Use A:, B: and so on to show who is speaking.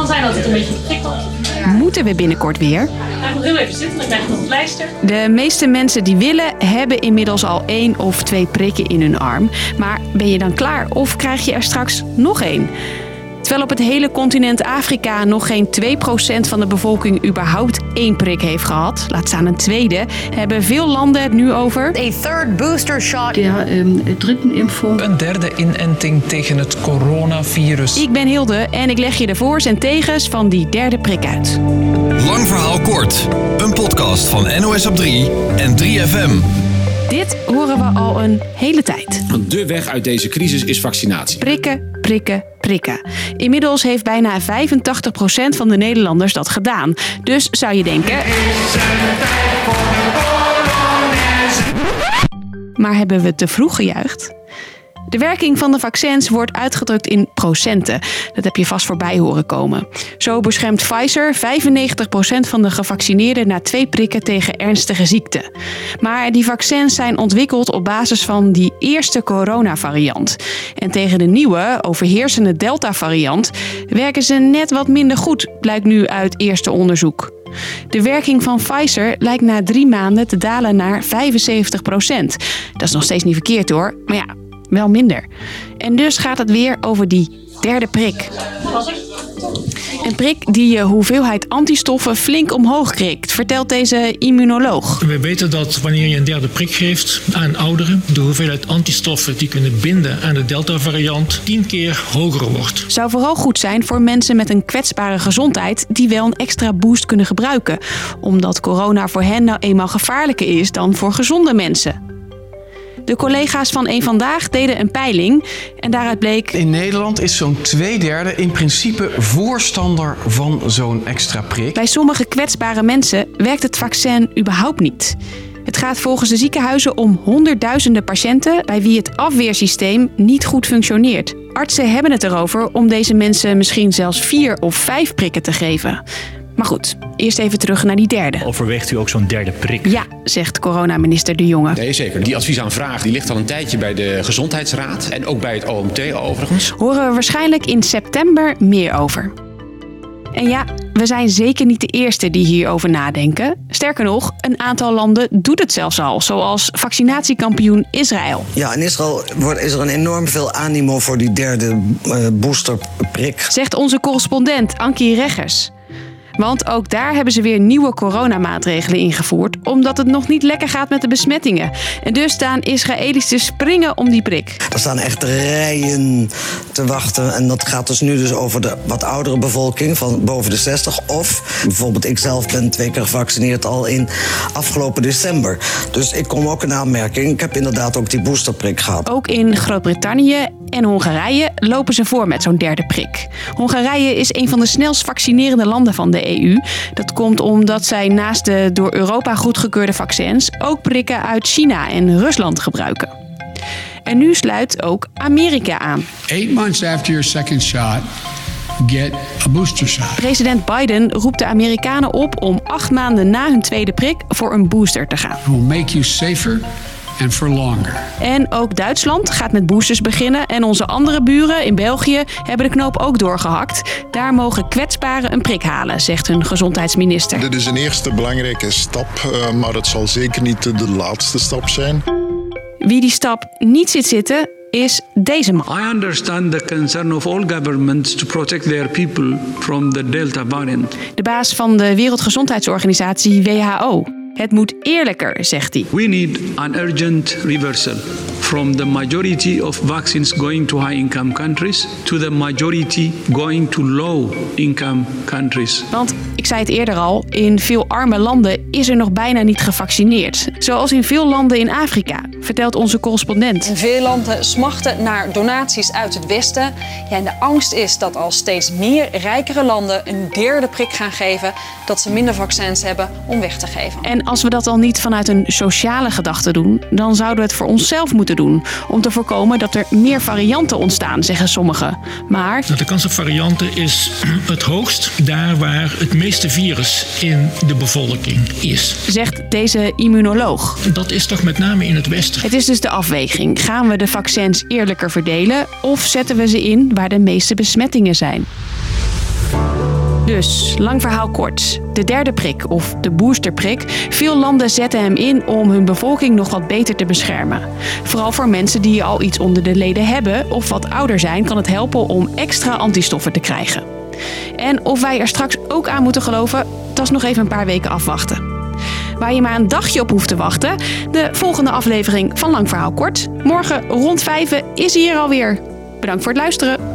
A: kan zijn dat het een beetje prikkelt.
B: Moeten we binnenkort weer?
A: Ga nog heel even zitten, dan krijg nog een pleister.
B: De meeste mensen die willen, hebben inmiddels al één of twee prikken in hun arm. Maar ben je dan klaar of krijg je er straks nog één? Terwijl op het hele continent Afrika nog geen 2% van de bevolking überhaupt één prik heeft gehad, laat staan een tweede, hebben veel landen het nu over.
C: A third booster shot.
D: dritten Impfung.
E: Een derde inenting tegen het coronavirus.
B: Ik ben Hilde en ik leg je de voor's en tegens van die derde prik uit.
F: Lang verhaal kort. Een podcast van NOS op 3 en 3FM.
B: Dit horen we al een hele tijd.
G: De weg uit deze crisis is vaccinatie.
B: Prikken, prikken, prikken. Inmiddels heeft bijna 85% van de Nederlanders dat gedaan. Dus zou je denken. Maar hebben we te vroeg gejuicht? De werking van de vaccins wordt uitgedrukt in procenten. Dat heb je vast voorbij horen komen. Zo beschermt Pfizer 95% van de gevaccineerden na twee prikken tegen ernstige ziekten. Maar die vaccins zijn ontwikkeld op basis van die eerste coronavariant. En tegen de nieuwe, overheersende Delta-variant werken ze net wat minder goed, blijkt nu uit eerste onderzoek. De werking van Pfizer lijkt na drie maanden te dalen naar 75%. Dat is nog steeds niet verkeerd hoor, maar ja, wel minder. En dus gaat het weer over die derde prik. Een prik die je hoeveelheid antistoffen flink omhoog krikt, vertelt deze immunoloog.
H: We weten dat wanneer je een derde prik geeft aan ouderen, de hoeveelheid antistoffen die kunnen binden aan de Delta-variant tien keer hoger wordt.
B: Zou vooral goed zijn voor mensen met een kwetsbare gezondheid die wel een extra boost kunnen gebruiken, omdat corona voor hen nou eenmaal gevaarlijker is dan voor gezonde mensen. De collega's van Eén Vandaag deden een peiling en daaruit bleek...
I: In Nederland is zo'n twee derde in principe voorstander van zo'n extra prik.
B: Bij sommige kwetsbare mensen werkt het vaccin überhaupt niet. Het gaat volgens de ziekenhuizen om honderdduizenden patiënten bij wie het afweersysteem niet goed functioneert. Artsen hebben het erover om deze mensen misschien zelfs vier of vijf prikken te geven. Maar goed, eerst even terug naar die derde.
J: Overweegt u ook zo'n derde prik?
B: Ja, zegt coronaminister De Jonge.
G: Nee, zeker. Die adviesaanvraag die ligt al een tijdje bij de Gezondheidsraad en ook bij het OMT overigens.
B: Horen we waarschijnlijk in september meer over. En ja, we zijn zeker niet de eerste die hierover nadenken. Sterker nog, een aantal landen doet het zelfs al, zoals vaccinatiekampioen Israël.
K: Ja, in Israël wordt, is er een enorm veel animo voor die derde uh, boosterprik.
B: Zegt onze correspondent Ankie Reggers. Want ook daar hebben ze weer nieuwe coronamaatregelen ingevoerd, omdat het nog niet lekker gaat met de besmettingen. En dus staan Israëli's te springen om die prik.
K: Er staan echt rijen te wachten. En dat gaat dus nu dus over de wat oudere bevolking van boven de 60. Of bijvoorbeeld ik zelf ben twee keer gevaccineerd al in afgelopen december. Dus ik kom ook in aanmerking. Ik heb inderdaad ook die boosterprik gehad.
B: Ook in Groot-Brittannië en Hongarije lopen ze voor met zo'n derde prik. Hongarije is een van de snelst vaccinerende landen van de EU. Dat komt omdat zij naast de door Europa goedgekeurde vaccins ook prikken uit China en Rusland gebruiken. En nu sluit ook Amerika aan.
L: Eight months after your second shot, get a booster shot.
B: President Biden roept de Amerikanen op om acht maanden na hun tweede prik voor een booster te gaan.
L: It will make you safer and for longer.
B: En ook Duitsland gaat met boosters beginnen. En onze andere buren in België hebben de knoop ook doorgehakt. Daar mogen kwetsbaren een prik halen, zegt hun gezondheidsminister.
M: Dit is een eerste belangrijke stap, uh, maar het zal zeker niet de laatste stap zijn.
B: Wie die stap niet ziet zitten, is deze man.
N: I understand the concern of all governments to protect their people from the Delta variant.
B: De baas van de Wereldgezondheidsorganisatie WHO. Het moet eerlijker, zegt hij.
N: We need an urgent reversal from the majority of vaccines going to high-income countries to the majority going to low-income countries.
B: Want ik zei het eerder al, in veel arme landen is er nog bijna niet gevaccineerd. Zoals in veel landen in Afrika, vertelt onze correspondent.
O: En veel landen smachten naar donaties uit het Westen. Ja, en de angst is dat als steeds meer rijkere landen een derde prik gaan geven, dat ze minder vaccins hebben om weg te geven.
B: En als we dat al niet vanuit een sociale gedachte doen, dan zouden we het voor onszelf moeten doen. Om te voorkomen dat er meer varianten ontstaan, zeggen sommigen. Maar.
H: De kans op varianten is het hoogst daar waar het meeste virus in de bevolking is.
B: Zegt deze immunoloog.
H: Dat is toch met name in het Westen.
B: Het is dus de afweging. Gaan we de vaccins eerlijker verdelen of zetten we ze in waar de meeste besmettingen zijn? Dus, lang verhaal kort. De derde prik, of de boosterprik, veel landen zetten hem in om hun bevolking nog wat beter te beschermen. Vooral voor mensen die al iets onder de leden hebben of wat ouder zijn, kan het helpen om extra antistoffen te krijgen. En of wij er straks ook aan moeten geloven, dat is nog even een paar weken afwachten. Waar je maar een dagje op hoeft te wachten, de volgende aflevering van Lang Verhaal Kort. Morgen rond vijven is hij hier alweer. Bedankt voor het luisteren.